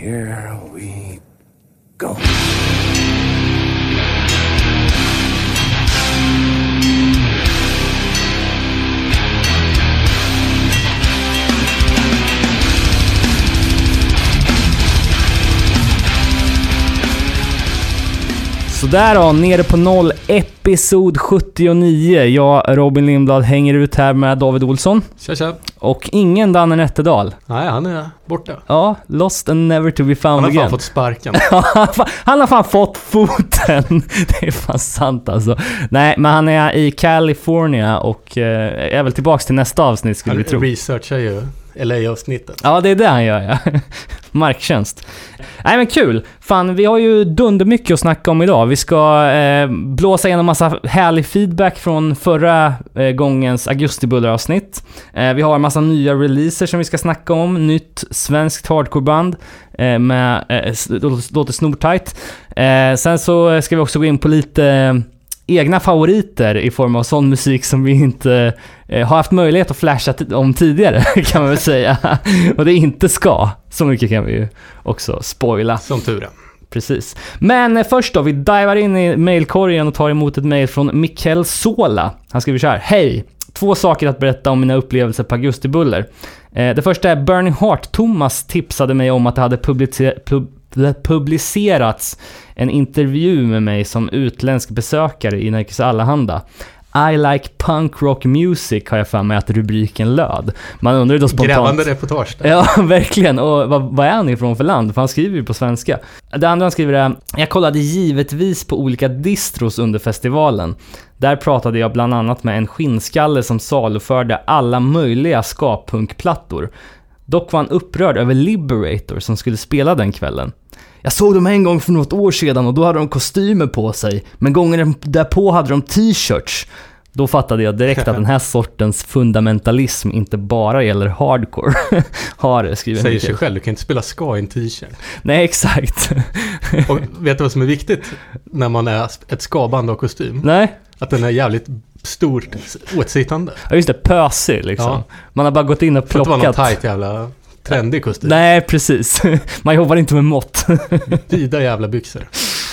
here we go. Sådär då, nere på noll, episod 79. Jag, Robin Lindblad, hänger ut här med David Olsson. Tja tja. Och ingen Danne Nätterdal. Nej, han är borta. Ja, lost and never to be Han found har fan again. fått sparken. Han han har fan fått foten! Det är fan sant alltså. Nej, men han är i California och eh, är väl tillbaks till nästa avsnitt skulle vi Han tro. researchar ju LA-avsnittet. Ja, det är det han gör ja. Marktjänst. Nej men kul! Fan, vi har ju dundermycket att snacka om idag. Vi ska eh, blåsa igenom massa härlig feedback från förra eh, gångens Augustibullar-avsnitt. Eh, vi har en massa nya releaser som vi ska snacka om. Nytt svenskt hardcoreband eh, med eh, låter- låter snortajt. Eh, sen så ska vi också gå in på lite eh, egna favoriter i form av sån musik som vi inte eh, har haft möjlighet att flasha om tidigare, kan man väl säga. Och det inte ska. Så mycket kan vi ju också spoila. Som tur är. Precis. Men eh, först då, vi divar in i mailkorgen och tar emot ett mail från Mikael Sola. Han skriver så här. Hej! Två saker att berätta om mina upplevelser på Augustibuller. Eh, det första är Burning Heart. Thomas tipsade mig om att det hade publice- pub- publicerats en intervju med mig som utländsk besökare i Nerikes Allehanda. I like punk rock music har jag för mig att rubriken löd. Man undrar ju då spontant... Grävande reportage där. Ja, verkligen. Och vad, vad är han ifrån för land? För han skriver ju på svenska. Det andra han skriver är, jag kollade givetvis på olika distros under festivalen. Där pratade jag bland annat med en skinnskalle som saluförde alla möjliga ska-punkplattor. Dock var han upprörd över Liberator som skulle spela den kvällen. Jag såg dem en gång för något år sedan och då hade de kostymer på sig, men gången därpå hade de t-shirts. Då fattade jag direkt att den här sortens fundamentalism inte bara gäller hardcore. Har skrivit Säger Mikael. sig själv, du kan inte spela ska i en t-shirt. Nej, exakt. Och vet du vad som är viktigt när man är ett skaband och kostym? Nej, Att den är jävligt stort åtsittande. ja, just det, pösig liksom. Ja. Man har bara gått in och Det får inte vara någon plockat. tight jävla trendig kostym. Nej, precis. Man jobbar inte med mått. Vida jävla byxor.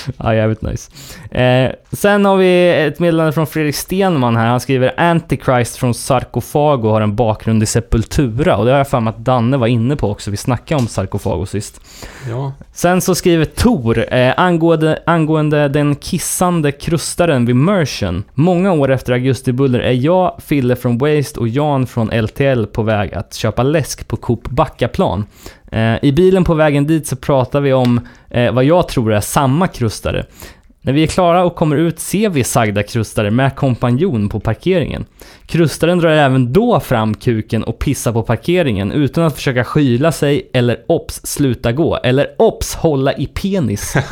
Ja, jävligt nice. Eh, sen har vi ett meddelande från Fredrik Stenman här. Han skriver Antichrist från Sarkofago har en bakgrund i Sepultura. Och det har jag för mig att Danne var inne på också. Vi snackade om Sarkofago sist. Ja. Sen så skriver Tor eh, angående, angående den kissande krustaren vid Merchen. Många år efter Augustibuller är jag, Fille från Waste och Jan från LTL på väg att köpa läsk på Coop Backaplan. Eh, I bilen på vägen dit så pratar vi om eh, vad jag tror är samma krustare. När vi är klara och kommer ut ser vi sagda krustare med kompanjon på parkeringen. Krustaren drar även då fram kuken och pissar på parkeringen utan att försöka skyla sig eller ops sluta gå eller ops hålla i penis.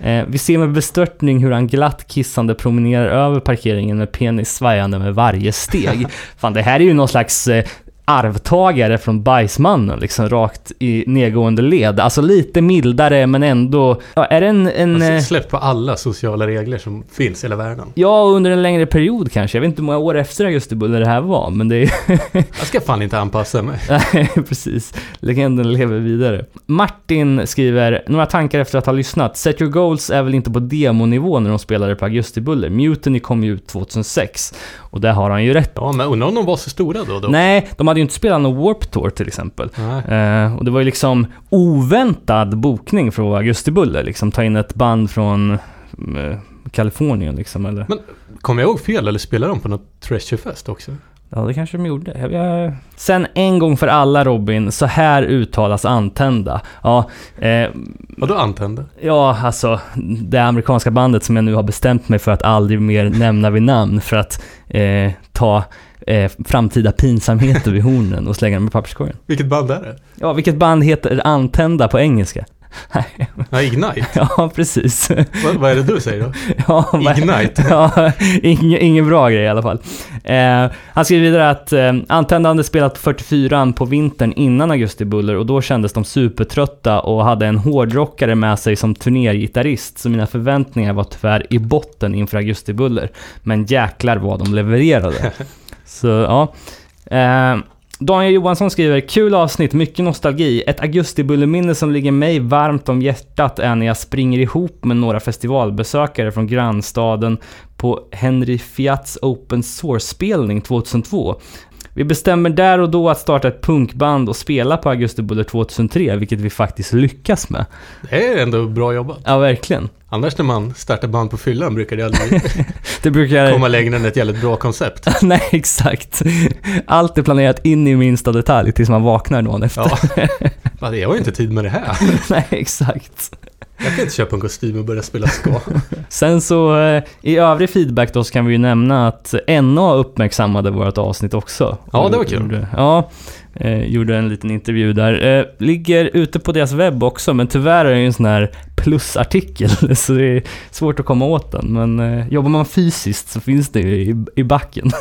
Eh, vi ser med bestörtning hur han glatt kissande promenerar över parkeringen med penis svajande med varje steg. Fan, det här är ju någon slags eh, arvtagare från bajsmannen, liksom rakt i nedgående led. Alltså lite mildare men ändå... Ja, är det en... en Alltså, eh, släppt på alla sociala regler som finns i hela världen. Ja, under en längre period kanske. Jag vet inte hur många år efter Augustibuller det här var, men det är... Jag ska fan inte anpassa mig. Nej, precis. Legenden lever vidare. Martin skriver, några tankar efter att ha lyssnat. Set Your Goals är väl inte på demonivå när de spelade på Augustibuller. Mutiny kom ju ut 2006. Och där har han ju rätt. Ja, men undrar om de var så stora då? då? Nej, de hade ju inte spelat någon Warp Tour till exempel. Eh, och det var ju liksom oväntad bokning från Augustibuller. Liksom ta in ett band från eh, Kalifornien liksom, eller? Men kommer jag ihåg fel eller spelade de på något Treasurefest också? Ja, det kanske de gjorde. Jag. Sen en gång för alla Robin, så här uttalas antända. Ja, eh, Vadå antände? ja, alltså det amerikanska bandet som jag nu har bestämt mig för att aldrig mer nämna vid namn för att eh, ta eh, framtida pinsamheter vid hornen och slänga dem i papperskorgen. Vilket band är det? Ja, vilket band heter antända på engelska? Ja, Ignite. Ja, precis. vad, vad är det du säger då? Ja, Ignite? Ja, ingen, ingen bra grej i alla fall. Eh, han skriver vidare att eh, Antända hade spelat 44 på vintern innan Augustibuller och då kändes de supertrötta och hade en hårdrockare med sig som turnergitarrist så mina förväntningar var tyvärr i botten inför Augustibuller. Men jäklar vad de levererade så ja. Eh, Daniel Johansson skriver, kul avsnitt, mycket nostalgi. Ett augustibulleminne som ligger mig varmt om hjärtat är när jag springer ihop med några festivalbesökare från grannstaden på Henry Fiats Open Source-spelning 2002. Vi bestämmer där och då att starta ett punkband och spela på Augustibuller 2003, vilket vi faktiskt lyckas med. Det är ändå bra jobbat. Ja, verkligen. Annars när man startar band på fyllan brukar det aldrig Det brukar... komma längre än ett jävligt bra koncept. Nej, exakt. Allt är planerat in i minsta detalj tills man vaknar dagen efter. Ja. Jag har ju inte tid med det här. Nej, exakt. Jag kan inte köpa en kostym och börja spela ska. Sen så eh, i övrig feedback då så kan vi ju nämna att NA uppmärksammade vårt avsnitt också. Ja, det var kul. Gjorde, ja, eh, gjorde en liten intervju där. Eh, ligger ute på deras webb också, men tyvärr är det ju en sån här plusartikel, så det är svårt att komma åt den. Men jobbar man fysiskt så finns det ju i, i backen.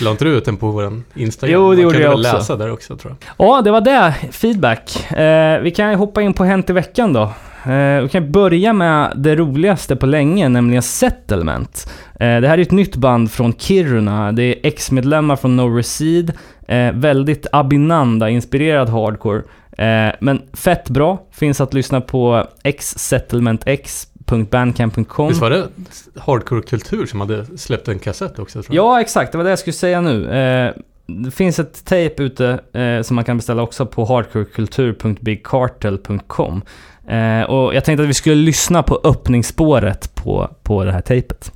La inte du ut den på vår Instagram? Jo, det gjorde jag också. läsa där också tror jag. Ja, det var det. Feedback. Eh, vi kan hoppa in på Hänt i veckan då. Eh, vi kan börja med det roligaste på länge, nämligen Settlement. Eh, det här är ett nytt band från Kiruna. Det är ex-medlemmar från No Recede. Eh, väldigt Abinanda-inspirerad hardcore. Men fett bra. Finns att lyssna på xsettlementx.bandcamp.com. Visst var det Hardcore Kultur som hade släppt en kassett också? Tror jag? Ja, exakt. Det var det jag skulle säga nu. Det finns ett tejp ute som man kan beställa också på hardcorekultur.bigcartel.com. Eh, och jag tänkte att vi skulle lyssna på öppningsspåret på, på det här tejpet.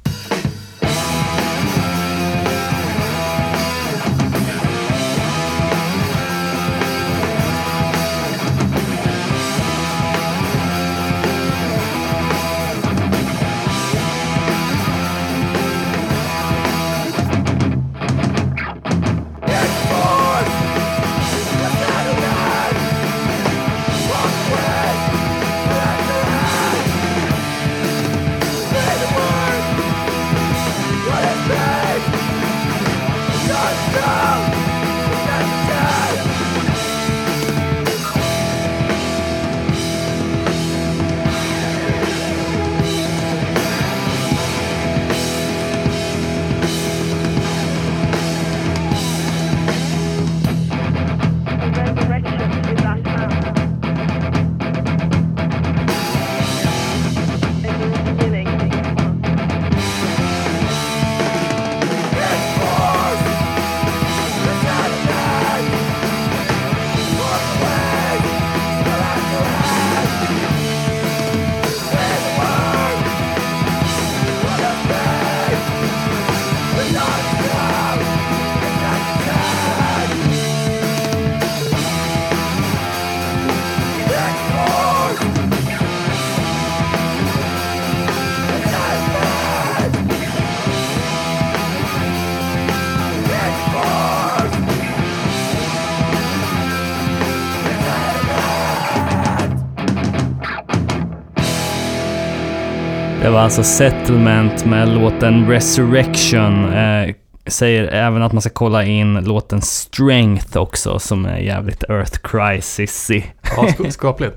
Alltså Settlement med låten Resurrection. Eh, säger även att man ska kolla in låten Strength också, som är jävligt Earth Crisis-y. Ja, sk- skapligt.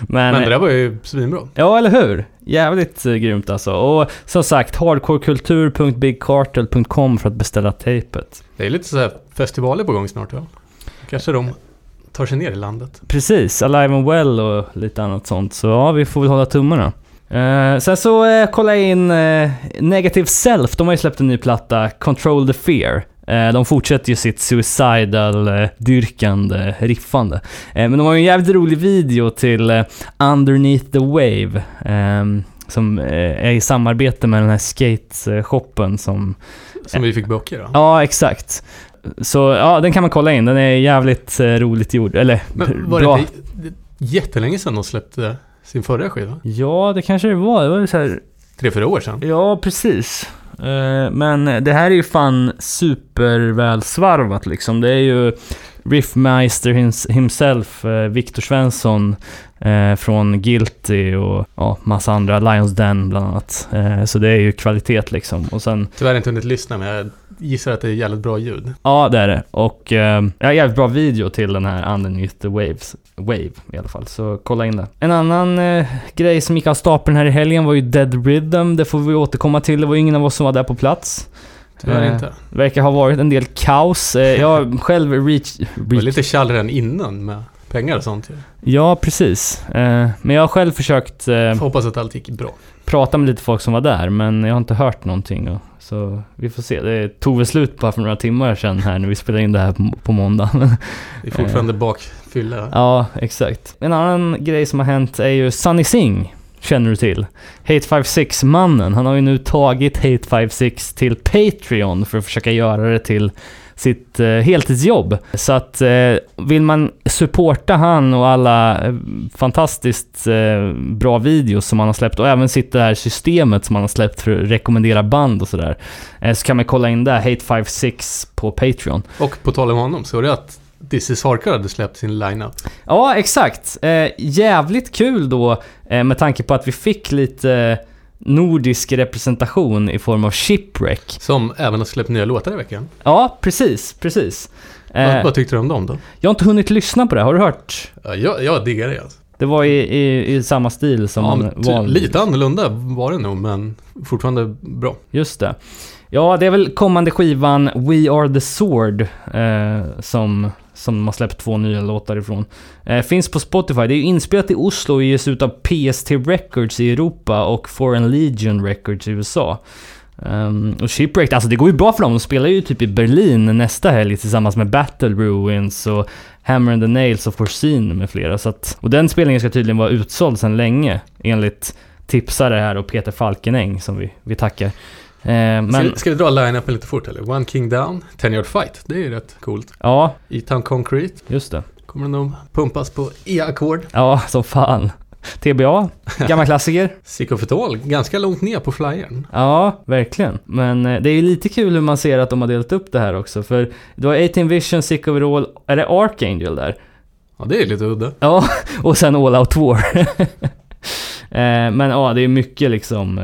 Men, Men det där var ju svinbra. Ja, eller hur? Jävligt eh, grymt alltså. Och som sagt, hardcorekultur.bigcartel.com för att beställa tejpet. Det är lite så här festivaler på gång snart va? Kanske de tar sig ner i landet. Precis, Alive and Well och lite annat sånt. Så ja, vi får väl hålla tummarna. Eh, sen så uh, kolla in uh, Negative Self, de har ju släppt en ny platta, Control the Fear. Eh, de fortsätter ju sitt suicidal-dyrkande riffande. Eh, men de har ju en jävligt rolig video till eh, Underneath the Wave. ehm, som eh, är i samarbete med den här skate-shoppen som... Som vi fick böcker då. Ja, exakt. Så ja, den kan man kolla in. Den är jävligt eh, roligt gjord. Eller Men var bra. det jättelänge sedan de släppte sin förra skiva? Ja, det kanske det var. Det var så här Tre, fyra år sedan? Ja, precis. Eh, Men det här är ju fan supervälsvarvat liksom. Det är ju Riffmeister hims- himself, eh, Viktor Svensson eh, från Guilty och ja, massa andra, Lions Den bland annat. Så det är ju kvalitet liksom. Och sen, Tyvärr inte hunnit lyssna men jag gissar att det är jävligt bra ljud. ja det är det. Och eh, ja, jävligt bra video till den här Underneath the Waves. Wave i alla fall, så kolla in det. En annan eh, grej som gick av stapeln här i helgen var ju Dead Rhythm. Det får vi återkomma till. Det var ju ingen av oss som var där på plats. Tyvärr Eh, inte. Verkar ha varit en del kaos. Eh, Jag själv reach... Det var reach lite tjall redan innan med pengar och sånt ja, precis. Eh, Men jag har själv försökt eh, Får hoppas att allt gick bra. prata med lite folk som var där, men jag har inte hört någonting. Så vi får se. Det tog väl slut bara för några timmar sedan här när vi spelade in det här på, måndag. Det är fortfarande bakfylla. ja, exakt. En annan grej som har hänt är ju Sunny Singh. Känner du till? Hate56-mannen. Han har ju nu tagit Hate56 till Patreon för att försöka göra det till sitt eh, heltidsjobb. Så att eh, vill man supporta han och alla eh, fantastiskt bra videos som han har släppt och även sitt det här systemet som han har släppt för att rekommendera band och sådär. Så kan man kolla in det, Hate56 på Patreon. Och på tal om honom, så var det att This is Hardcore hade släppt sin lineup. Ja, exakt. Jävligt kul då med tanke på att vi fick lite nordisk representation i form av Shipwreck. Som även har släppt nya låtar i veckan. Ja, precis, precis. Eh, vad, vad tyckte du om dem då? jag har inte hunnit lyssna på det, har du hört? Ja, jag, jag diggar det alltså. Det var i, i, i samma stil som Ja, en men ty- lite annorlunda var det nog, men fortfarande bra. Just det. Ja, det är väl kommande skivan We Are The Sword eh, som, som de har släppt två nya låtar ifrån. Eh, finns på Spotify. Det är ju inspelat i Oslo och ges ut av PST Records i Europa och Foreign Legion Records i USA. Um, och Shipwrecked, alltså det går ju bra för dem. De spelar ju typ i Berlin nästa helg tillsammans med Battle Ruins och Hammer and the Nails och Foreseen med flera. Så att, och den spelningen ska tydligen vara utsåld sedan länge enligt tipsare här och Peter Falkenäng som vi, vi tackar. Eh, men Ska, ska vi dra line-upen lite fort eller? One King Down, Ten Yard Fight. Det är ju rätt coolt. ja, E-Town Concrete just det. kommer nog pumpas på E-ackord. Ja, som fan. TBA, gammal klassiker. Sick of It All, ganska långt ner på flyern. Ja, verkligen. Men eh, det är ju lite kul hur man ser att de har delat upp det här också. För du har 18 Vision, Sick of It All, är det Archangel där? Ja, det är lite udda. Ja, och sen All Out War. Eh, Men ja, det är mycket liksom...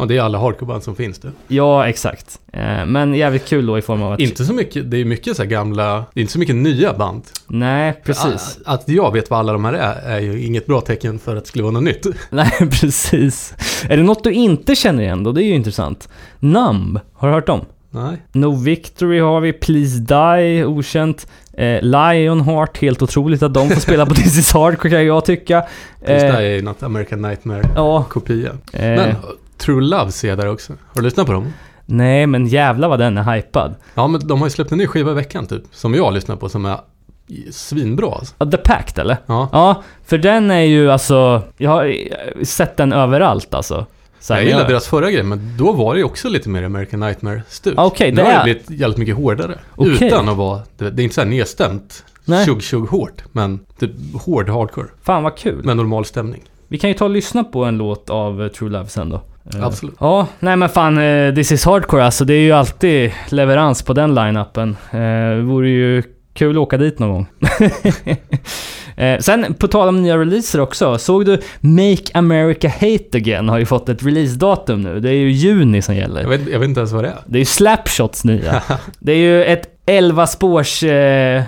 Ja, det är alla hardcoreband som finns det. Ja, exakt. Eh, Men jävligt kul då i form av att... Inte så mycket, det är mycket så gamla, det är inte så mycket nya band. Nej, precis. Att, att jag vet vad alla de här är, är ju inget bra tecken för att det skulle vara något nytt. Nej, precis. Är det något du inte känner igen då? Det är ju intressant. Numb, har du hört om? Nej. No Victory har vi, Please Die, okänt. Eh, Lionheart, helt otroligt att de får spela på This is Hardcore kan jag tycka. Här Eh, är ju något American Nightmare-kopia. ja. Men Eh, True Love ser jag där också. Har du lyssnat på dem? nej, men jävla vad den är hypad. Ja, men de har ju släppt en ny skiva i veckan typ. Som jag lyssnar på som är svinbra alltså. The Pact eller? Ja. Ja, för den är ju alltså... Jag har sett den överallt alltså. Så här, Jag gillar deras förra grej, men då var det ju också lite mer American Nightmare-stuk. Ah, okej, nu det har är- det blivit jävligt mycket hårdare. Okej. Utan att vara, det, är inte så här nedstämt, tjugg-tjugg hårt, men typ hård hardcore. Fan vad kul. Med normal stämning. Vi kan ju ta och lyssna på en låt av eh, True Love sen då. Eh, Absolut. Ja, nej men fan, eh, This is Hardcore alltså. Det är ju alltid leverans på den line-upen. Eh, Det vore ju kul att åka dit någon gång. Sen, på tal om nya releaser också. Såg du Make America Hate Again har ju fått ett releasedatum nu. Det är ju juni som gäller. Jag vet, jag vet inte ens vad det är. Det är ju Slapshots nya. Det är ju ett 11 spårs eh,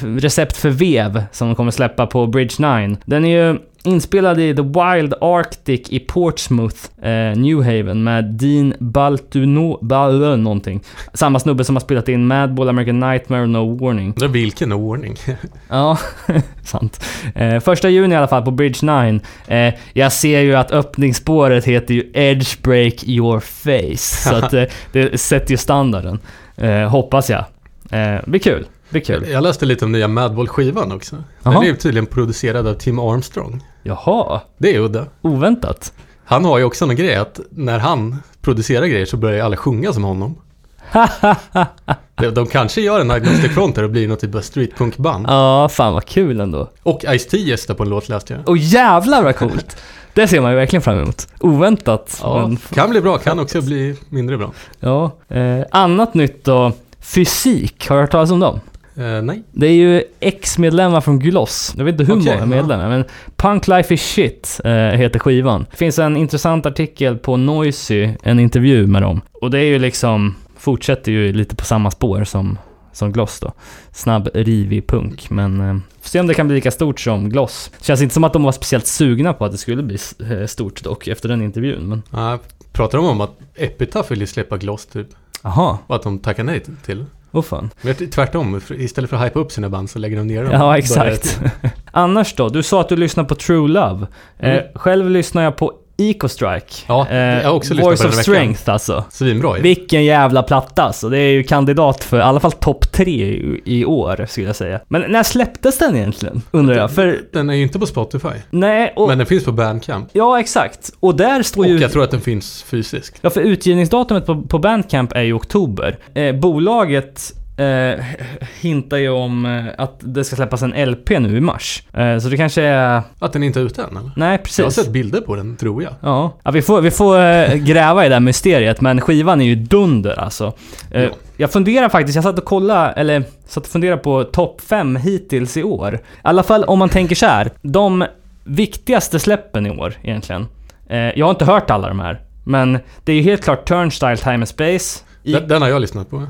recept för vev som de kommer släppa på Bridge 9. Den är ju inspelad i The Wild Arctic i Portsmouth, eh, New Haven med Dean Baltuno, Bal någonting. Samma snubbe som har spelat in Madball, American Nightmare och No Warning. Undrar vilken ordning. Ja, sant. Eh, första juni i alla fall på Bridge 9. Eh, jag ser ju att öppningsspåret heter ju Edge Break Your Face. Så att eh, det sätter ju standarden. Eh, hoppas jag. Eh, blir kul. Blir kul. Jag läste lite om nya Madball-skivan också. Den Jaha. är ju tydligen producerad av Tim Armstrong. Jaha, Det är udda. oväntat. Han har ju också en grej att när han producerar grejer så börjar ju alla sjunga som honom. De, kanske gör en Agnostic Front här och blir något typ av streetpunkband. Ja, fan vad kul ändå. Och Ice-T gästar på en låt läste jag. Och jävlar vad coolt! Det ser man ju verkligen fram emot. Oväntat. Ja, Men, kan bli bra, kan också bli mindre bra. ja. Eh, annat nytt då. Fysik, har du hört talas om dem? Eh, nej. Det är ju ex-medlemmar från Gloss. Jag vet inte hur Okej, många ja. medlemmar, men Punk Life is Shit eh, heter skivan. Det finns en intressant artikel på Noisy, en intervju med dem. Och det är ju liksom, fortsätter ju lite på samma spår som, som Gloss då. Snabb, rivig punk, men eh, får se om det kan bli lika stort som Gloss. Känns inte som att de var speciellt sugna på att det skulle bli eh, stort dock, efter den intervjun. Men Ja, pratar de om att Epitaph vill ju släppa Gloss typ? Jaha, Och att de tackar nej till. vad fan. Vet, tvärtom, istället för att hypa upp sina band så lägger de ner dem. Ja, exakt. Annars då? Du sa att du lyssnar på True Love. Eh, Mm. själv lyssnar jag på Eco Strike. Ja, jag har också lyssnat Voice of. Strength alltså. Svinbra ju. Vilken jävla platta alltså. Det är ju kandidat för i alla fall topp tre i, i år, skulle jag säga. Men när släpptes den egentligen? Undrar jag. För, Den är ju inte på Spotify. nej, och... Men den finns på Bandcamp. Ja, exakt. Och där står Och ju... jag tror att den finns fysiskt. Ja, för utgivningsdatumet på, på Bandcamp är ju oktober. Eh, bolaget eh, hintar ju om eh, att det ska släppas en LP nu i mars. Eh, så det kanske är... Att den inte är ute än eller? Nej, Jag har precis. sett bilder på den, tror jag. Ja, ja vi, får, vi får eh, gräva i det här mysteriet, men skivan är ju dunder alltså. Eh, Ja. Jag funderar faktiskt, jag satt och kollade, eller satt och funderade på topp 5 hittills i år. I alla fall om man tänker så här, de viktigaste släppen i år egentligen. Eh, jag har inte hört alla de här, men det är ju helt klart Turnstyle Time and Space. I, Den, den har jag lyssnat på.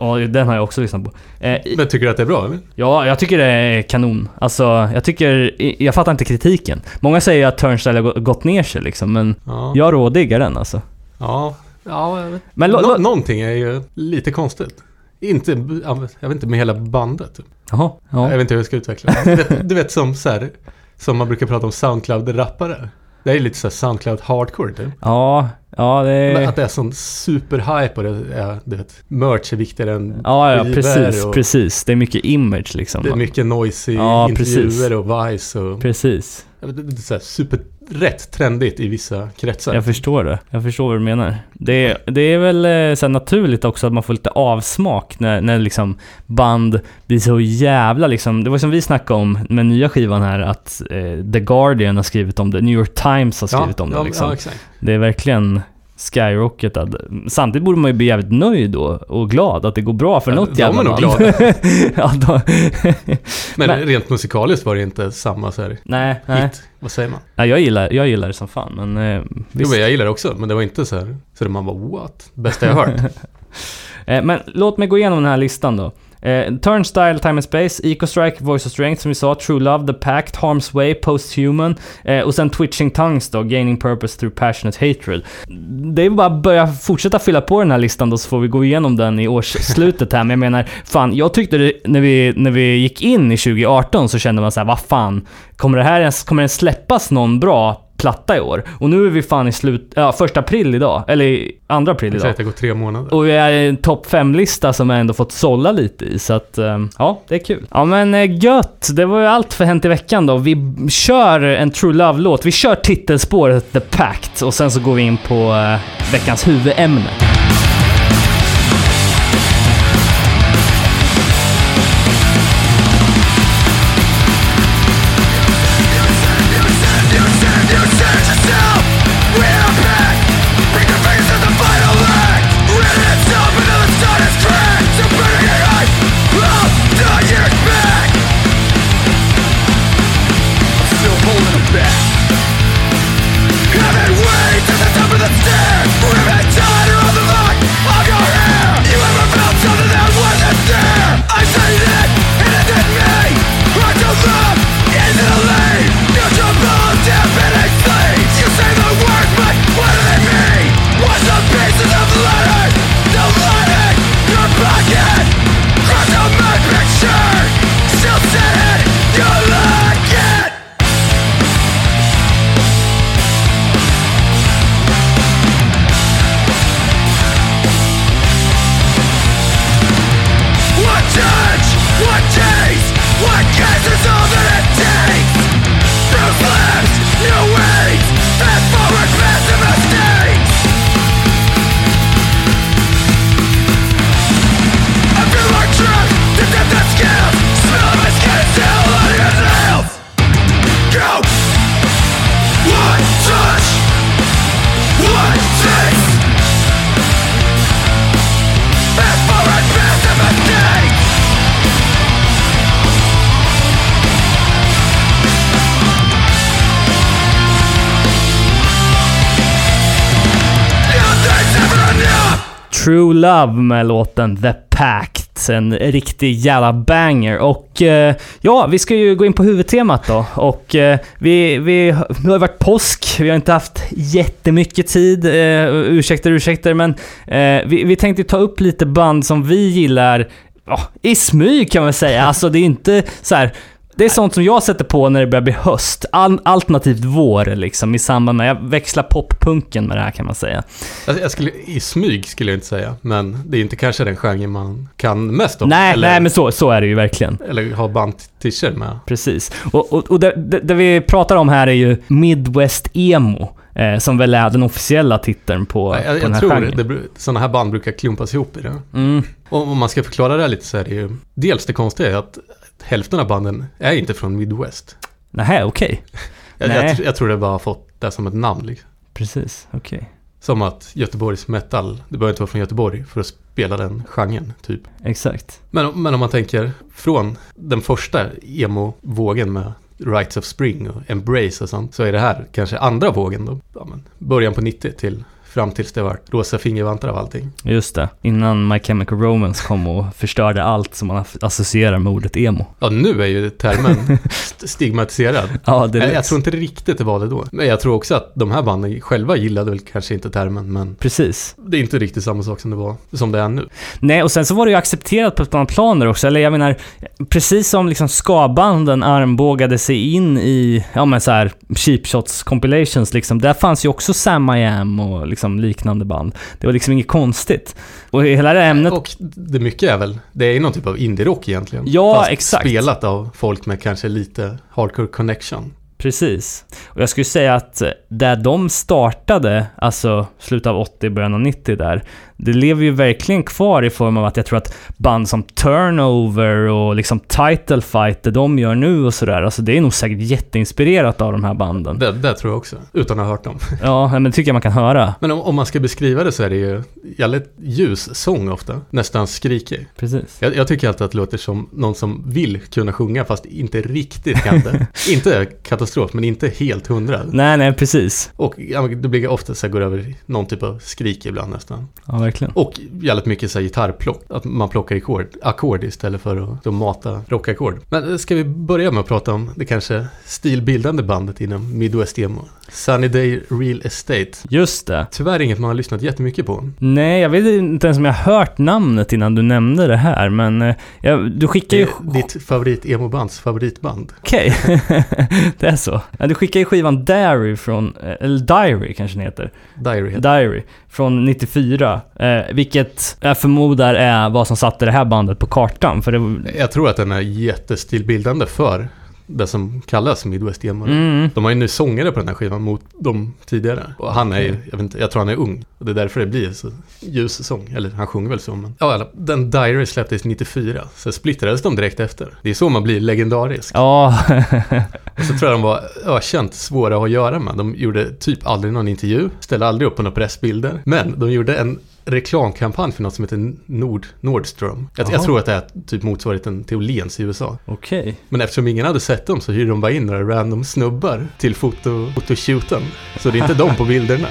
ja, den har jag också lyssnat på. Eh, i, Men tycker du att det är bra eller? ja, jag tycker det är kanon. Alltså, jag tycker... Jag fattar inte kritiken. Många säger ju att Turnstyle har gå- gått ner sig liksom, men Ja. jag rådiggar den alltså. Ja. Ja. Men lo, Nå- lo, någonting är ju lite konstigt. Inte, jag vet inte med hela bandet. typ. Jaha, ja. Jag vet inte hur jag ska utveckla det. Du vet, du vet som så här, som man brukar prata om Soundcloud-rappare. Det är lite så här Soundcloud hardcore typ. Ja, ja det är... Att det är sån superhype och det är, du vet, merch är viktigare än Ja, ja, precis, och precis. Det är mycket image liksom. Det är mycket noise i Ja, intervjuer precis. och Vice och... Precis. Det är så här super, rätt trendigt i vissa kretsar. Jag förstår det. Jag förstår vad du menar. Det är, det är väl eh, så naturligt också att man får lite avsmak när, när liksom band blir så jävla liksom... Det var som vi snackade om med nya skivan här att eh, The Guardian har skrivit om det, New York Times har skrivit om det ja, liksom. Ja, exakt. Det är verkligen skyrocketad. Samtidigt borde man ju bli jävligt nöjd då och glad att det går bra för Ja, något de jävla är nog band. glada. ja, de, Men, Men- rent musikaliskt var det inte samma så här nej, nej. hit. Vad säger man? nej jag, gillar, jag gillar det som fan, men eh, Jo, visst. men jag gillar det också, men det var inte så här så man bara what? Bästa jag hört. Eh, men låt mig gå igenom den här listan då. Eh, Turnstyle, Time and Space, Eco Strike, Voice of Strength som vi sa, True Love, The Pact, Harm's Way, Posthuman eh, och sen Twitching Tongues då, Gaining Purpose Through Passionate Hatred. Det är bara att börja fortsätta fylla på den här listan då så får vi gå igenom den i årsslutet här. Men jag menar, fan, jag tyckte det, när vi, när vi gick in i 2018 så kände man så här, vad fan, kommer det här ens, kommer det släppas någon bra platta i år? Och nu är vi fan i slut, ja, första april idag, eller andra april idag. att det går tre månader. Och vi är i en topp 5-lista som jag ändå fått sålla lite i, så att ehm, ja, det är kul. Ja men eh, gött, det var ju allt för Hänt i veckan då. Vi kör en True Love-låt, vi kör titelspåret The Pact och sen så går vi in på eh, veckans huvudämne. True Love med låten The Pact. En riktig jävla banger. Och eh, ja, vi ska ju gå in på huvudtemat då. Och eh, vi, vi, det har varit påsk, vi har inte haft jättemycket tid. Eh, ursäkter, ursäkter, men eh, vi, vi tänkte ta upp lite band som vi gillar ja, i smyg kan man säga. Alltså det är inte så här. Det är sånt som jag sätter på när det börjar bli höst. Al- alternativt vår liksom i samband med, jag växlar poppunken med det här kan man säga. Jag, jag skulle, I smyg skulle jag inte säga, men det är inte kanske den genre man kan mest om. nej, eller, nej men så, så är det ju verkligen. Eller har bandtischer med. Precis. Och, och, och det, det, det vi pratar om här är ju Midwest Emo. Eh, som väl är den officiella titeln på, jag på den jag här tror genren. det, sådana här band brukar klumpas ihop i det. Mm, Och om man ska förklara det här lite så är det ju, dels det konstiga är att hälften av banden är inte från Midwest. nähä, okej. Jag, Nej. jag, tr- jag tror det bara har fått det som ett namn liksom. Precis, okej. Som att Göteborgs metal, det behöver inte vara från Göteborg för att spela den genren, typ. Exakt. Men, men om man tänker från den första emo-vågen med Rights of Spring och Embrace och sånt, så är det här kanske andra vågen då. Ja, början på 90 till fram tills det var rosa fingervantar av allting. Just det. Innan My Chemical Romance kom och förstörde allt som man associerar med ordet emo. Ja, nu är ju termen st- stigmatiserad. Ja, det Jag, jag tror inte riktigt det var det då. Men jag tror också att de här banden själva gillade väl kanske inte termen, men Precis. det är inte riktigt samma sak som det var, som det är nu. Nej, och sen så var det ju accepterat på ett annat plan där också. Eller jag menar, precis som liksom ska-banden armbågade sig in i, ja men så här, cheap shots compilations liksom. Där fanns ju också Sam I Am och liksom liknande band. Det var liksom inget konstigt. Och hela det ämnet... Och det mycket är väl, det är någon typ av indie-rock egentligen. Ja, Fast exakt. spelat av folk med kanske lite hardcore connection. Precis. Och jag skulle säga att där de startade, alltså slutet av 80, början av 90 där, det lever ju verkligen kvar i form av att jag tror att band som Turnover och liksom Title Fight, det de gör nu och sådär, alltså det är nog säkert jätteinspirerat av de här banden. Det, det tror jag också, utan att ha hört dem. Ja, men det tycker jag man kan höra. Men om, om man ska beskriva det så är det ju jävligt ljus sång ofta, nästan skrikig. Precis. Jag, jag tycker alltid att det låter som någon som vill kunna sjunga fast inte riktigt kan det. inte katastrof, men inte helt hundra. Nej, nej, precis. Och ja, det blir ofta så här, går över någon typ av skrik ibland nästan. Ja, verkligen. Och jävligt mycket så här gitarrplock. Att man plockar ackord, ackord istället för att, att mata rockackord. Men eh, ska vi börja med att prata om det kanske stilbildande bandet inom Midwest Emo. Sunny Day Real Estate. Just det. Tyvärr inget man har lyssnat jättemycket på. Nej, jag vet inte ens om jag har hört namnet innan du nämnde det här, men eh, jag, du skickar ju... ditt favorit emo-bands favoritband. Okej, det är så. Ja, du skickar ju skivan Diary från, eh, eller Diary kanske den heter. Diary heter Diary, från 94. Eh, vilket jag förmodar är vad som satte det här bandet på kartan. För det. Jag tror att den är jättestilbildande för det som kallas Midwest Emo. Mm, De har ju nu sångare på den här skivan mot de tidigare. Och han är ju, jag, vet inte, jag tror han är ung. Och det är därför det blir så ljus sång. Eller han sjunger väl så men. Ja, den Diary släpptes 94. Så splittrades de direkt efter. Det är så man blir legendarisk. ja, Och så tror jag de var ökänt svåra att ha att göra med. De gjorde typ aldrig någon intervju. Ställde aldrig upp på några pressbilder. Men de gjorde en reklamkampanj för något som heter Nord, Nordstrom. Jag, jag tror att det är typ motsvarigheten till Åhléns i USA. okej. Men eftersom ingen hade sett dem så hyrde de bara in några random snubbar till foto, fotoshooten. Så det är inte de på bilderna.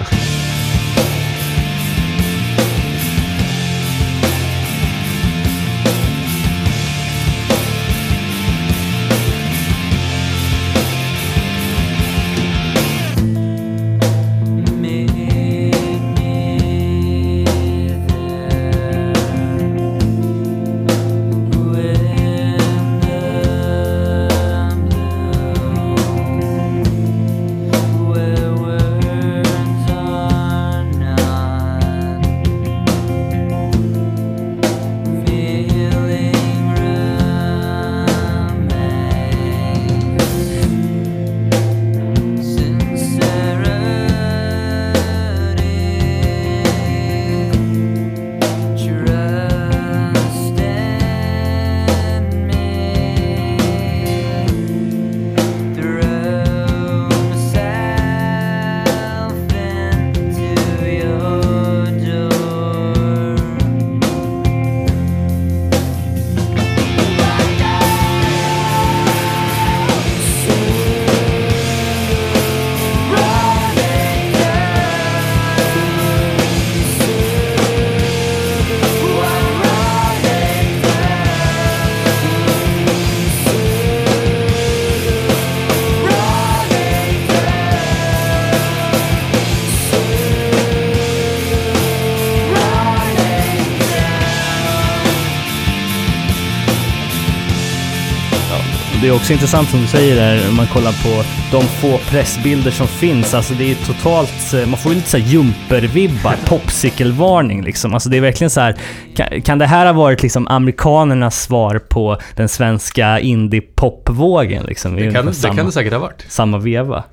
Det är också intressant som du säger där, om man kollar på de få pressbilder som finns. Alltså det är totalt, eh, man får ju lite så här jumpervibbar, popsicle-varning liksom. Alltså det är verkligen så här, kan, kan det här ha varit liksom amerikanernas svar på den svenska indie-popvågen liksom? Det kan, det samma, kan det säkert ha varit. samma veva.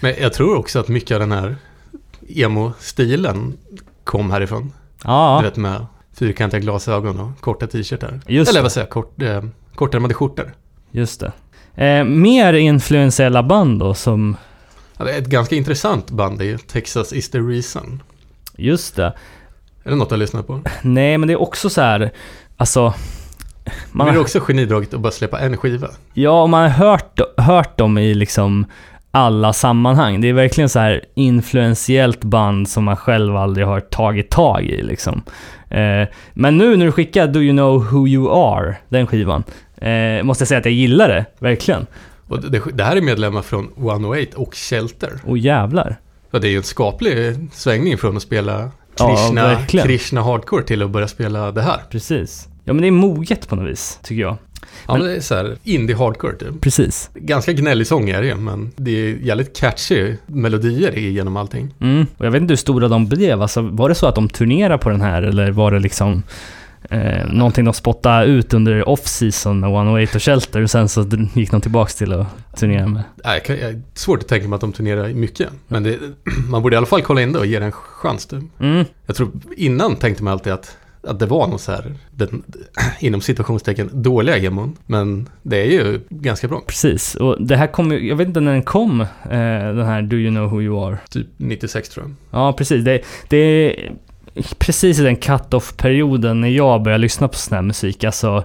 Men jag tror också att mycket av den här emo-stilen kom härifrån. Ja, Du vet med fyrkantiga glasögon och korta t-shirtar. Eller det. vad säger jag, kort, eh, kortärmade skjortor. Just det. Eh, mer influentiella band då som, Ja, det är ett ganska intressant band i Texas is the reason. just det. Är det något har lyssnat på? Nej, men det är också så här, alltså... Man Men är det har, också genidraget att bara släppa en skiva? ja, och man har hört, hört dem i liksom alla sammanhang. Det är verkligen så här influentiellt band som man själv aldrig har tagit tag i liksom. Eh, men nu när du skickar Do You Know Who You Are, den skivan, eh, måste jag säga att jag gillar det, verkligen. Och det, det här är medlemmar från 108 och Shelter. Och jävlar. Så det är ju en skaplig svängning från att spela Ja, Krishna, verkligen. Krishna Hardcore till att börja spela det här. Precis. Ja, men det är moget på något vis, tycker jag. Ja, men det är så här indie hardcore typ. Precis. Ganska gnällig sång är det men det är jävligt catchy melodier genom allting. Mm. Och jag vet inte hur stora de blev. Alltså, var det så att de turnerade på den här eller var det liksom eh, någonting de spottade ut under off-season med 108 och Shelter och sen så gick de tillbaks till att turnera med? Nej, jag jag, svårt att tänka mig att de turnerar mycket. Men det, man borde i alla fall kolla in det och ge det en chans. Mm. Jag tror innan tänkte man alltid att, att det var något så här, den, inom situationstecken, dåliga gemon. Men det är ju ganska bra. Precis. Och det här kom jag vet inte när den kom, eh, den här Do You Know Who You Are. Typ 96 tror jag. Ja, precis. Det, det är precis i den cut-off-perioden när jag började lyssna på sån här musik. Alltså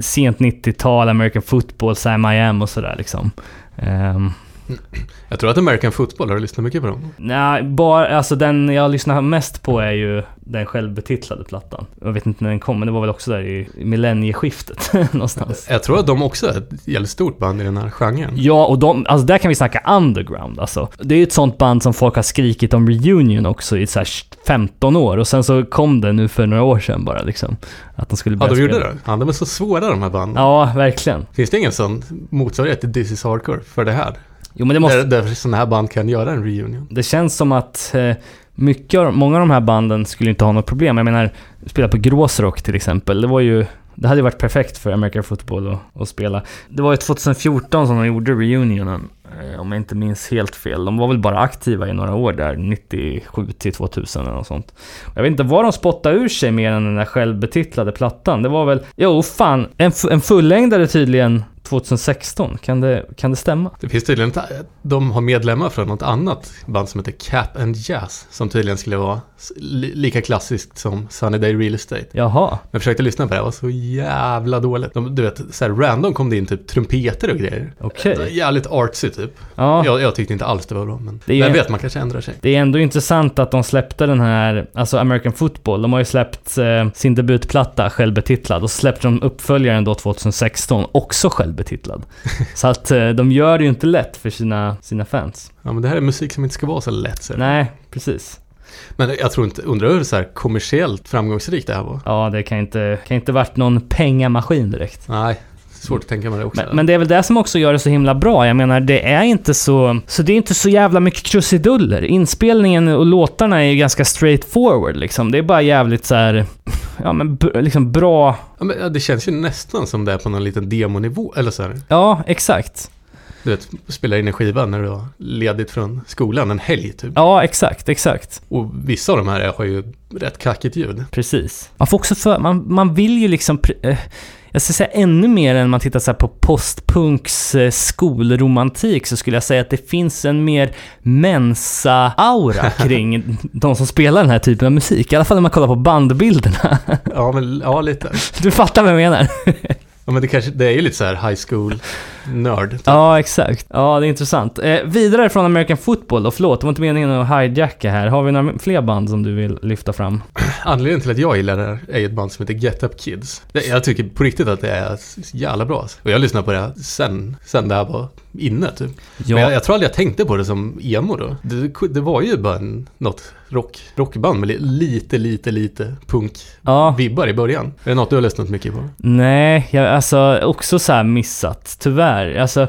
sent 90-tal, American football, Sam I Am och sådär liksom. Um, Jag tror att American Football, har du lyssnat mycket på dem? Nej, bara, alltså den jag lyssnar mest på är ju den självbetitlade plattan. Jag vet inte när den kom, men det var väl också där i millennieskiftet någonstans. Jag tror att de också är ett jävligt stort band i den här genren. Ja, och de, alltså där kan vi snacka underground alltså. Det är ju ett sånt band som folk har skrikit om reunion också i så här 15 år och sen så kom det nu för några år sedan bara liksom. Att de skulle Ja, börja de gjorde det? Ja, de är så svåra de här banden. Ja, verkligen. Finns det ingen sån motsvarighet till This is Hardcore för det här? Jo, men det måste... Där, där sådana här band kan göra en reunion. Det känns som att eh, mycket av, många av de här banden skulle inte ha något problem. Jag menar, spela på Gråsrock till exempel. Det var ju det hade ju varit perfekt för American Football att, att spela. Det var ju 2014 som de gjorde reunionen, eh, om jag inte minns helt fel. De var väl bara aktiva i några år där, 97 till 2000 eller något sånt. Jag vet inte vad de spottade ur sig mer än den där självbetitlade plattan. Det var väl, jo fan, en, en fullängdare tydligen 2016. Kan det, kan det stämma? Det finns tydligen, ett- de har medlemmar från något annat band som heter Cap and Jazz. Som tydligen skulle vara lika klassiskt som Sunny Day Real Estate. Jaha. Jag försökte lyssna på det, det var så jävla dåligt. De, du vet, så här random kom det in typ trumpeter och grejer. Okej. Var Jävligt artsy typ. Ja. Jag, jag tyckte inte alls det var bra, men vem vet, man kanske ändrar sig. Det är ändå intressant att de släppte den här, alltså American Football, de har ju släppt eh, sin debutplatta självbetitlad och så släppte de uppföljaren då 2016, också självbetitlad. så att eh, de gör det ju inte lätt för sina, sina fans. Ja, men det här är musik som inte ska vara så lätt. Så. Nej, precis. Men jag tror inte, undrar hur så här kommersiellt framgångsrikt det här var. Ja, det kan inte, kan inte varit någon pengamaskin direkt. Nej, svårt att tänka mig det också. Men, men det är väl det som också gör det så himla bra. Jag menar, det är inte så... Så det är inte så jävla mycket krusiduller. Inspelningen och låtarna är ju ganska straightforward liksom. Det är bara jävligt så här... Ja men liksom bra... Ja, men ja, det känns ju nästan som det är på någon liten demonivå. Eller så här, Ja, exakt. du vet, spela in en skiva när du har ledigt från skolan en helg typ. Ja, exakt, exakt. Och vissa av de här har ju rätt kackigt ljud. Precis. Man får också för... Man, man vill ju liksom... eh, Jag ska säga ännu mer än man tittar så på postpunks eh, skolromantik så skulle jag säga att det finns en mer mensa-aura kring de som spelar den här typen av musik. I alla fall när man kollar på bandbilderna. Ja, men ja, lite. Du fattar vad jag menar? Ja, men det kanske, det är ju lite så här high school nörd. Typ. Ja, exakt. Ja, det är intressant. Eh, vidare från American Football då, förlåt, det var inte meningen att hijacka här. Har vi några fler band som du vill lyfta fram? Anledningen till att jag gillar det här är ett band som heter Get Up Kids. Jag tycker på riktigt att det är jävla bra. alltså. Och jag lyssnade på det sen, sen det här var inne typ. Ja. Men jag, jag tror aldrig jag tänkte på det som emo då. Det, det var ju bara en, något rock, rockband med li- lite, lite, lite punk-vibbar Ja, i början. Är det något du har lyssnat mycket på? nej, jag, alltså också så här missat, tyvärr. Alltså,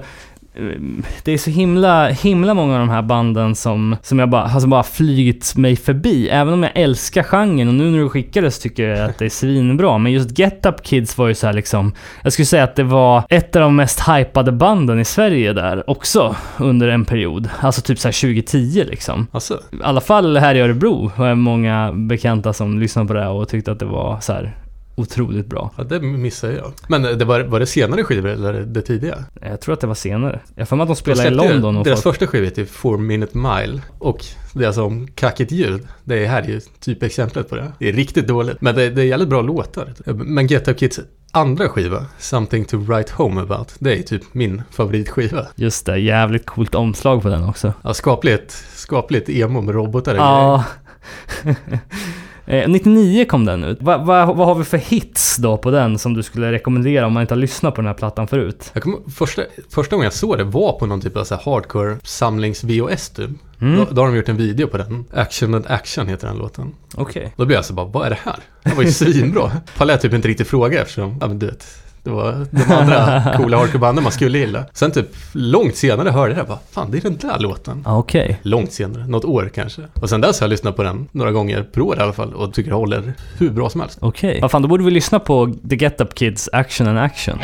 det är så himla, himla många av de här banden som, som jag bara, alltså bara flygit mig förbi. Även om jag älskar genren och nu när du skickades tycker jag att det är svinbra. Men just Get Up Kids var ju så här liksom, jag skulle säga att det var ett av de mest hypade banden i Sverige där också under en period. Alltså typ så här 2010 liksom. Alltså, I alla fall här i Örebro har jag många bekanta som lyssnade på det och tyckte att det var så här otroligt bra. ja, det missade jag. Men det var, var det senare skivor eller det tidiga? Jag tror att det var senare. Jag mig att de De spelade i London och Deras folk... första skiva heter Four Minute Mile. Och det är alltså om kackigt ljud. Det är här är ju typ exemplet på det. Det är riktigt dåligt. Men det, det är jävligt bra låtar. Men Get Up Kids andra skiva, Something to Write Home About, det är typ min favoritskiva. Just det, jävligt coolt omslag på den också. Ja, skapligt, skapligt emo med robotar. Ja. Eh, 99 kom den ut. Va, va, vad har vi för hits då på den som du skulle rekommendera om man inte har lyssnat på den här plattan förut? Jag kommer, första, första gången jag såg det var på någon typ av så hardcore samlings-VHS typ. Mm. Då, då har de gjort en video på den. Action and Action heter den låten. Okej. Då blev jag så bara, vad är det här? Det var ju svinbra. Pallade jag typ inte riktigt fråga eftersom, ja men du vet, det var de andra coola hardcore-banden man skulle gilla. Sen typ långt senare hörde jag det bara, fan det är den där låten. Ah, Okej. Långt senare, något år kanske. Och sen dess har jag lyssnat på den några gånger per år i alla fall och tycker det håller hur bra som helst. Okej. Vad fan, då borde vi lyssna på The Get Up Kids Action and Action.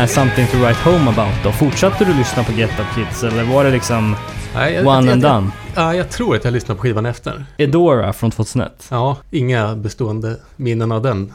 Här Something to Write Home About då, fortsatte du lyssna på Get Up Kids eller var det liksom Nej, jag, one jag, and jag, done? Ja, jag tror att jag lyssnade på skivan efter. Edora från 2001? Ja, inga bestående minnen av den.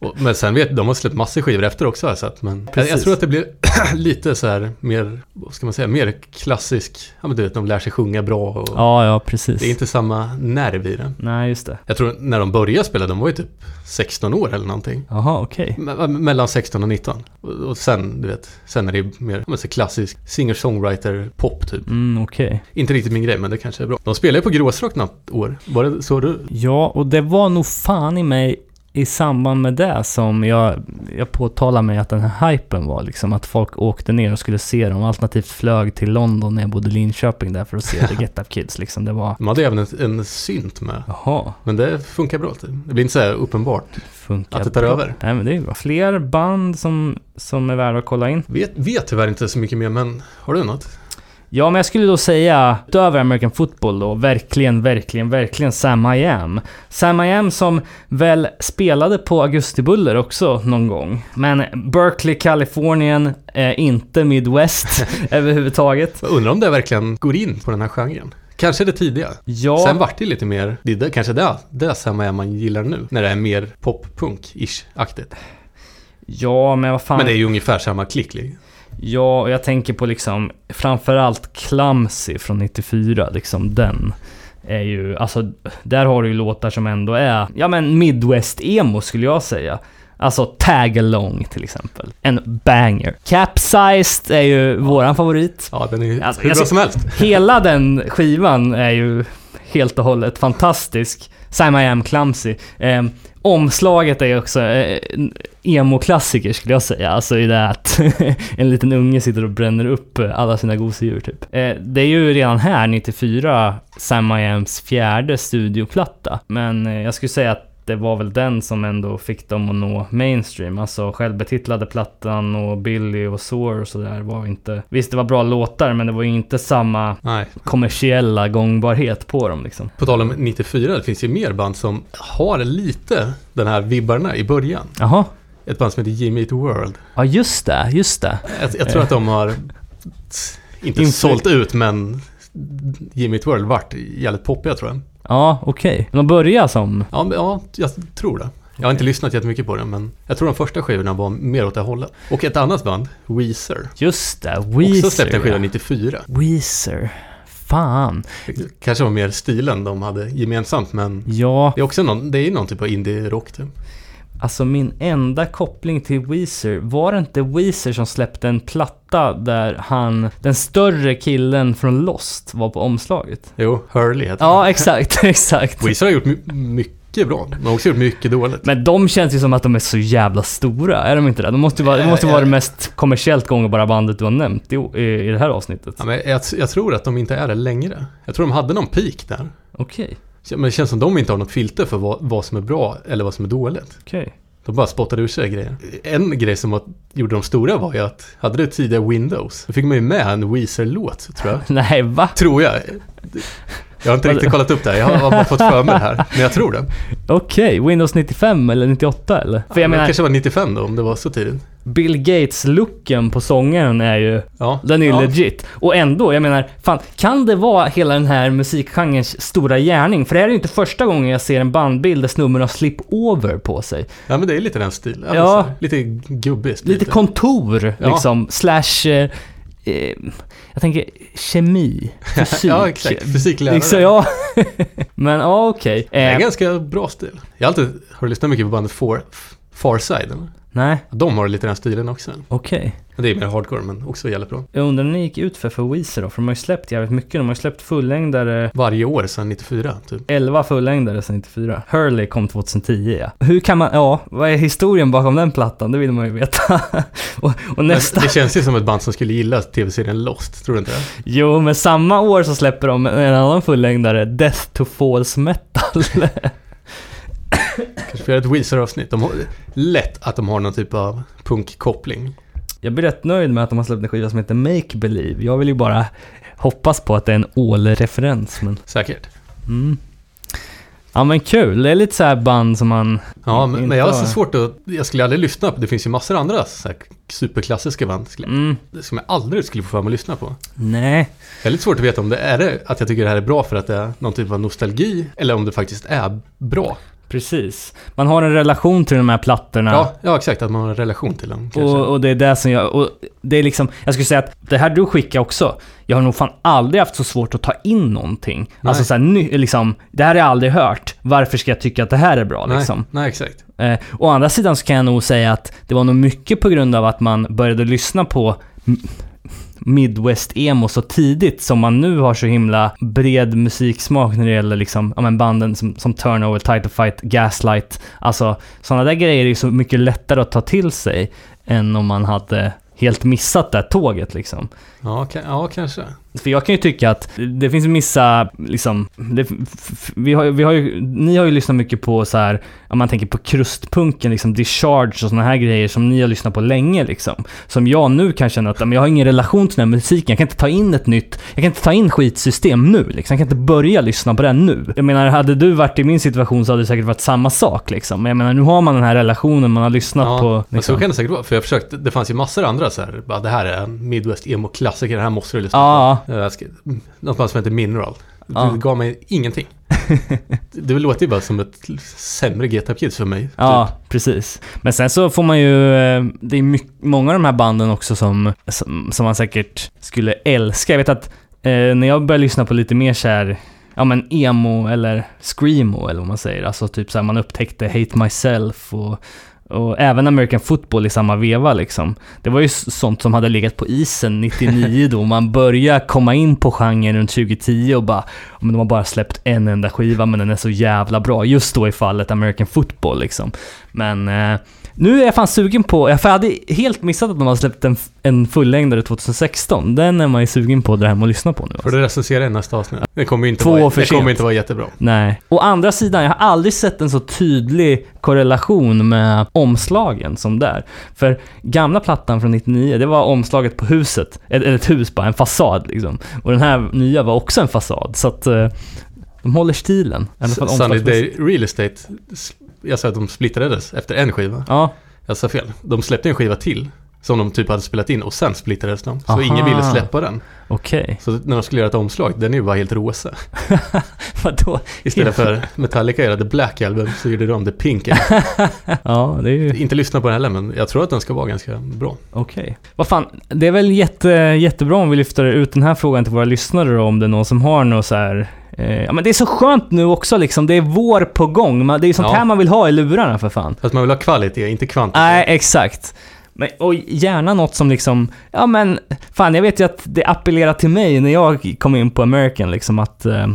Men sen vet de har släppt massor skivor efter också har jag sett. Men Precis. jag tror att det blir lite så här mer, vad ska man säga, mer klassisk. Ja men du vet, de lär sig sjunga bra och Ja, ja precis. det är inte samma nerv i det. Nej, just det. Jag tror när de började spela, de var ju typ 16 år eller någonting. Jaha, okej. Me- mellan 16 och 19. Och, och sen, du vet, sen är det mer, ja, men så klassisk singer-songwriter-pop typ. Mm, okej. Inte riktigt min grej, men det kanske är bra. De spelade ju på Gråsrock något år. Var det så du? Ja, och det var nog fan i mig i samband med det som jag, jag påtalade mig att den här hypen var liksom att folk åkte ner och skulle se dem, alternativt flög till London när jag bodde i Linköping där för att se The Get Up Kids liksom. Det var, De hade även en, en synt med. jaha, Men det funkar bra. Det blir inte så här uppenbart. funkar Att det tar bra. över. Nej men det är bra. Fler band som, som är värda att kolla in. Vet, vet tyvärr inte så mycket mer, men har du något? Ja, men jag skulle då säga, utöver American Football då, verkligen, verkligen, verkligen Sam I Am. Sam I Am som väl spelade på Augustibuller också någon gång. Men Berkeley, Kalifornien, är inte Midwest överhuvudtaget. Jag undrar om det verkligen går in på den här genren. Kanske det tidiga. Ja, Sen vart det lite mer, det är det, kanske det, det är man gillar nu. När det är mer pop-punk-ish-aktigt. ja, men vad fan. Men det är ju ungefär samma klick. Ja, och jag tänker på liksom framförallt Clumsy från 94, liksom den. Är ju, alltså där har du ju låtar som ändå är, ja men Midwest-emo skulle jag säga. Alltså Tag Along till exempel. En banger. Capsized är ju våran favorit. Ja, den är ju Alltså, hur bra ser- som helst. Hela den skivan är ju helt och hållet fantastisk. Sam I Am Clumsy. Eh, omslaget är också eh, en emo-klassiker skulle jag säga. Alltså i det att en liten unge sitter och bränner upp eh, alla sina gosedjur typ. Eh, det är ju redan här, 94, Sam I Ams fjärde studioplatta. Men eh, jag skulle säga att det var väl den som ändå fick dem att nå mainstream. Alltså självbetitlade plattan och Billy och Soar och sådär var inte... Visst, det var bra låtar, men det var ju inte samma Nej. kommersiella gångbarhet på dem liksom. På tal om 94, det finns ju mer band som har lite den här vibbarna i början. Jaha. Ett band som heter Jimmy Eat World. Ja, just det, just det. Jag, jag tror att de har, inte sålt ut, men Jimmy Eat World vart jävligt poppiga tror jag. Ja, okej. De börjar som... Ja, men, ja, jag tror det. Jag har inte lyssnat jättemycket på den, men jag tror de första skivorna var mer åt det hållet. Och ett annat band, Weezer, Just det, Weezer. också släppte en skiva ja. 94. Weezer. Fan. Det kanske var mer stilen de hade gemensamt, men Ja, det är också någon, det är någon typ av indie-rock typ. Alltså min enda koppling till Weezer, var det inte Weezer som släppte en platta där han, den större killen från Lost, var på omslaget? Jo, Hurley heter Ja, exakt, exakt. Weezer har gjort my- mycket bra, men också gjort mycket dåligt. Men de känns ju som att de är så jävla stora, är de inte det? De måste ju vara, det måste vara det mest kommersiellt gångbara bandet du har nämnt i, i, i det här avsnittet. Ja, men jag, jag tror att de inte är det längre. Jag tror de hade någon peak där. Okej, Men det känns som de inte har något filter för vad, vad som är bra eller vad som är dåligt. okej. De bara spottade ur sig grejer. En grej som var- gjorde dem stora var ju att, hade du tidigare Windows, då fick man ju med en Weezer-låt, tror jag. Nej, va? Tror jag. Jag har inte riktigt kollat upp det här, jag har bara fått för mig det här. Men jag tror det. Okej, Windows 95 eller 98 eller? För jag det menar, kanske var 95 då, om det var så tidigt. Bill Gates-looken på sångaren är ju, Ja. den är ju ja. legit. Och ändå, jag menar, fan, kan det vara hela den här musikgenrens stora gärning? För det här är ju inte första gången jag ser en bandbild där snubben har slip-over på sig. Ja, men det är lite den stilen. Ja. Alltså, lite gubbigt. Lite kontor, Ja. liksom, slash... Eh, jag tänker kemi, fysik. Ja, exakt. Fysiklärare. Liksom, ja. Men ja, okej. Det är en Eh, ganska bra stil. Jag har alltid, har du lyssnat mycket på bandet Far, Farside? Eller? Nej, De har lite den stilen också. okej. Men Det är mer hardcore, men också jävligt bra. Jag undrar när ni gick ut för för Weezer då? För de har ju släppt jävligt mycket. De har ju släppt fullängdare Varje år sedan 94, typ. 11 fullängdare sedan 94. Hurley kom 2010 ja. Hur kan man, ja, vad är historien bakom den plattan? Det vill man ju veta. och, och nästa, det känns ju som ett band som skulle gilla tv-serien Lost, tror du inte det? jo men samma år så släpper de en annan fullängdare, Death to False Metal. Kanske får göra ett Weezer-avsnitt. De har, lätt att de har någon typ av punkkoppling. Jag blir rätt nöjd med att de har släppt en skiva som heter Make Believe. Jag vill ju bara hoppas på att det är en Åle-referens men... Säkert. Mm. Ja men kul, det är lite så här band som man... Ja, men, men jag har så inte- svårt att... Jag skulle aldrig lyssna på... Det finns ju massor andra så superklassiska band skulle, Mm, som jag aldrig skulle få för mig att lyssna på. nej. Jag är lite svårt att veta om det är det, att jag tycker det här är bra för att det är någon typ av nostalgi, eller om det faktiskt är bra. Precis. Man har en relation till de här plattorna. Ja, ja exakt. Att man har en relation till dem. Och, och det är det som jag... Och det är liksom... Jag skulle säga att det här du skickar också. Jag har nog fan aldrig haft så svårt att ta in någonting. Nej. Alltså såhär, ny, liksom... Det här har jag aldrig hört. Varför ska jag tycka att det här är bra nej, liksom? nej, exakt. Eh, å andra sidan så kan jag nog säga att det var nog mycket på grund av att man började lyssna på Midwest-emo så tidigt som man nu har så himla bred musiksmak när det gäller liksom, ja men banden som, som Turnover, Title Fight, Gaslight. Alltså sådana där grejer är ju så mycket lättare att ta till sig än om man hade helt missat det här tåget liksom. Ja, ja, kanske. För jag kan ju tycka att det finns vissa, liksom, det, vi har, vi har ju, ni har ju lyssnat mycket på så här, om man tänker på krustpunken, liksom discharge och såna här grejer som ni har lyssnat på länge liksom. Som jag nu kan känna att men jag har ingen relation till den här musiken, jag kan inte ta in ett nytt, jag kan inte ta in skitsystem nu liksom. Jag kan inte börja lyssna på den nu. Jag menar, hade du varit i min situation så hade det säkert varit samma sak liksom. Men jag menar, nu har man den här relationen, man har lyssnat på... men så Liksom. kan det säkert vara. För jag försökte, det fanns ju massor andra så här, bara det här är en Midwest emo-klassiker, det här måste du lyssna Ja, på. Ska, något band som heter Mineral. Det Ja. gav mig ingenting. det låter ju bara som ett sämre GTA Kids för mig. Ja, Typ. precis. Men sen så får man ju... eh, Det är mycket, många av de här banden också som, som, som man säkert skulle älska. Jag vet att eh, när jag började lyssna på lite mer så här, ja men emo eller screamo eller vad man säger. Alltså typ så här, man upptäckte Hate Myself och, och även American Football i samma veva liksom. Det var ju sånt som hade legat på isen 99 då. Man började komma in på genren runt 2010 och bara, men de har bara släppt en enda skiva men den är så jävla bra. Just då i fallet American Football liksom. Men eh, nu är jag fan sugen på, jag för jag hade helt missat att de har släppt en, en fullängdare 2016. Den är man ju sugen på att dra hem och lyssna på nu. Får Alltså. du recensera i nästa avsnitt. Det kommer inte, Två vara, för det kommer inte vara jättebra. Nej. Å andra sidan, jag har aldrig sett en så tydlig korrelation med omslagen som där. För gamla plattan från 99, det var omslaget på huset. Eller ett hus bara, en fasad liksom. Och den här nya var också en fasad. Så att eh, de håller stilen. I alla fall Sunny. Day Real Estate, jag sa att de splittrades efter en skiva. Ja, Jag sa fel. De släppte en skiva till. Som de typ hade spelat in och sen splittrades de. Så Aha. ingen ville släppa den. okej. Så när de skulle göra ett omslag, den är ju bara helt rosa. Vadå? Istället för Metallica göra The Black Album så gjorde de The Pink Album. Ja, det är ju... Inte lyssna på den heller men jag tror att den ska vara ganska bra. Okej. Vad fan, det är väl jätte, jättebra om vi lyfter ut den här frågan till våra lyssnare då, om det är någon som har något så här... Eh, ja men det är så skönt nu också liksom, det är vår på gång. Man, det är ju sånt Ja. här man vill ha i lurarna för fan. Fast man vill ha kvalitet, inte kvantitet. Nej, exakt. Men, och gärna något som liksom, ja men, fan jag vet ju att det appellerar till mig när jag kom in på American liksom att eh,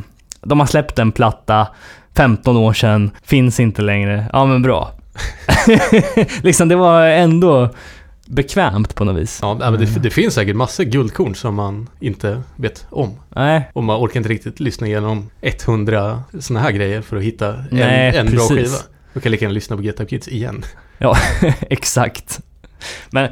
de har släppt en platta 15 år sedan, finns inte längre. Ja men bra. liksom det var ändå bekvämt på något vis. Ja, men det, det finns säkert massor guldkorn som man inte vet om. Nej, Och man orkar inte riktigt lyssna igenom 100 såna här grejer för att hitta en, Nej, en bra skiva. Du kan lika gärna lyssna på Get Up Kids igen. Ja, exakt. Men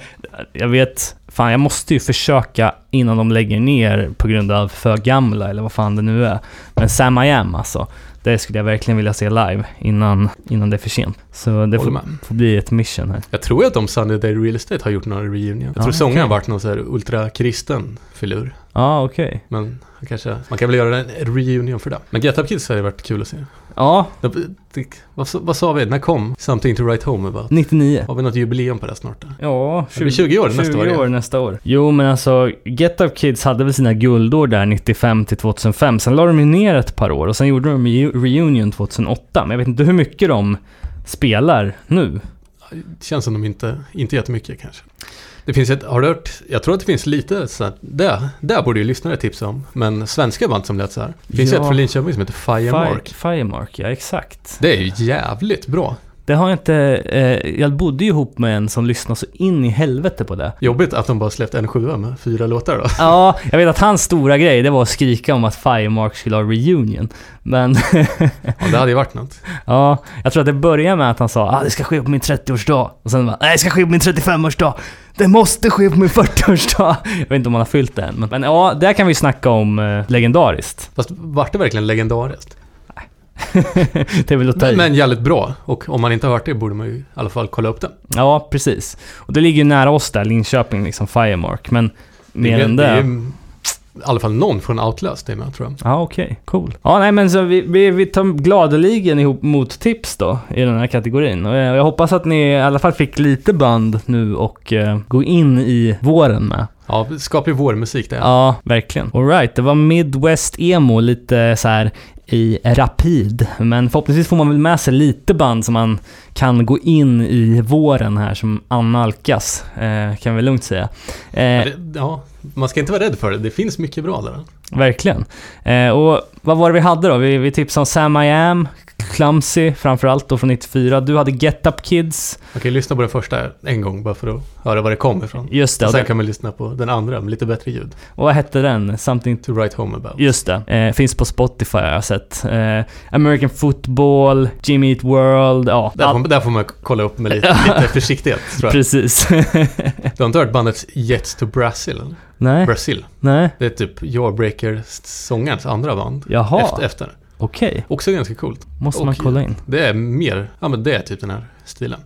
jag vet, fan jag måste ju försöka innan de lägger ner på grund av för gamla eller vad fan det nu är. Men Sam I Am alltså. Det skulle jag verkligen vilja se live innan, innan det är för sent. Så det får, får bli ett mission här. Jag tror att de Sunday Day Real Estate har gjort några reunion. Jag Ja, tror sångaren okej. har varit någon så här ultrakristen filur. Ja, ah, okej. Men han kanske, man kan väl göra en reunion för det. Men Get Up Kids hade varit kul att se. Ja, Det, det, vad, sa- vad sa vi? När kom Something to Write Home About? 99. Har vi något jubileum på det snart? Då? Ja, Det blir 20 år nästa 20 år igen. år nästa år. Jo, men alltså Get Up Kids hade väl sina guldår där 95 till 2005. Sen la de ju ner ett par år och sen gjorde de reunion 2008. Men jag vet inte hur mycket de spelar nu. Det känns som de inte, inte jättemycket kanske. Det finns ett, har du hört, jag tror att det finns lite så här, där, där borde ju lyssnare tipsa om. Men svenska band som lät så här. Det finns Ja. ett från Linköping som heter Firemark. Fire, Firemark, ja exakt. Det är ju jävligt bra. Det har jag inte... Eh, jag bodde ju ihop med en som lyssnade så in i helvete på det. Jobbigt att de bara släppt en sjua med fyra låtar då. Ja, jag vet att hans stora grej det var att skrika om att Firemark skulle ha reunion. Men Ja, det hade ju varit något. ja, jag tror att det började med att han sa ah, det ska ske på min 30-årsdag. Och sen bara, nej det ska ske på min 35-årsdag. Det måste ske på min 40-årsdag. Jag vet inte om han har fyllt det än. Men, men ja, där kan vi snacka om eh, legendariskt. Fast vart det verkligen legendariskt? det är väl att ta. Men, men jävligt bra. Och om man inte har hört det borde man ju i alla fall kolla upp den. Ja, precis. Och det ligger ju nära oss där, Linköping, liksom Firemark. Men mer det, är- än det det... är i alla fall någon från Outlast är med tror jag. Ja, okej. Cool. Ja, nej men så vi, vi, vi tar gladeligen ihop mot tips då i den här kategorin. Och jag, jag hoppas att ni i alla fall fick lite band nu och eh, gå in i våren med. Ja, skaplig vårmusik det. Ja, verkligen. Alright, det var Midwest Emo, lite så här i rapid. Men förhoppningsvis får man väl med sig lite band som man kan gå in i våren här som annalkas. Eh, kan vi lugnt säga. Eh, Ja, det, ja, man ska inte vara rädd för det. Det finns mycket bra där. Verkligen. Eh, och Vad var det vi hade då? Vi, vi tipsade om Sam I Am, Clumsy, framförallt då från 94. Du hade Get Up Kids. Ju lyssna på den första en gång bara för att höra var det kommer ifrån. Just det. Och sen den, kan man lyssna på den andra med lite bättre ljud. och vad hette den? Something To Write Home About. Just det. Eh, finns på Spotify har jag sett. Eh, American Football, Jimmy Eat World, ja. Där, får, där får man kolla upp med lite, lite försiktighet tror jag. Precis. Du har inte hört bandet Jets to Brazil? eller? Nej, Brazil. nej. Det är typ Jawbreaker-sångarens andra band. Jaha, Efter, efter. okej. Också ganska coolt. Måste man Och- kolla in. Det är mer, ja men det är typ den här stilen.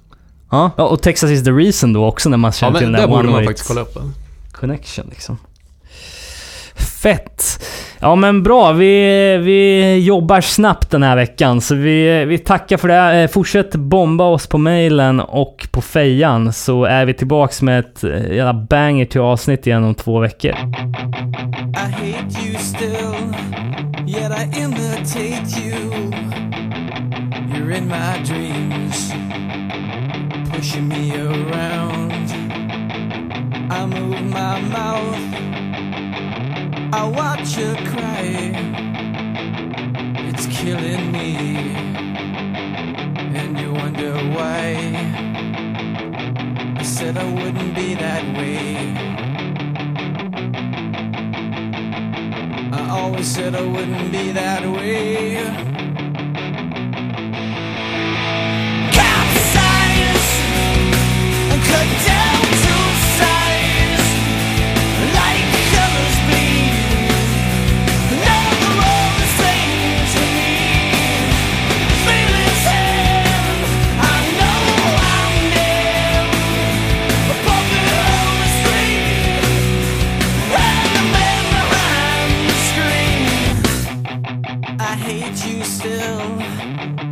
Ja. ja, och Texas is the reason då också när man Ja känner men till den där borde One man faktiskt kolla upp. Connection liksom. Fett! Ja men bra, vi, vi jobbar snabbt den här veckan så vi, vi tackar för det. Eh, fortsätt bomba oss på mailen och på fejan så är vi tillbaks med ett eh, jävla banger till avsnitt igen om två veckor. I hate you still, yet I imitate you. You're in my dreams, pushing me around. I move my mouth, I watch you cry. It's killing me, and you wonder why. I said I wouldn't be that way. I always said I wouldn't be that way. Capsize and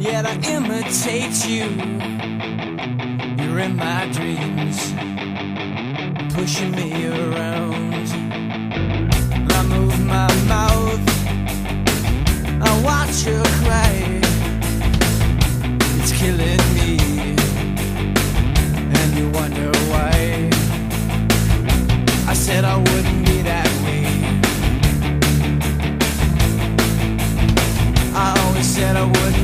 yet I imitate you. You're in my dreams, pushing me around. I move my mouth, I watch you cry. It's killing me, and you wonder why. I said I wouldn't be that way. I always said I wouldn't.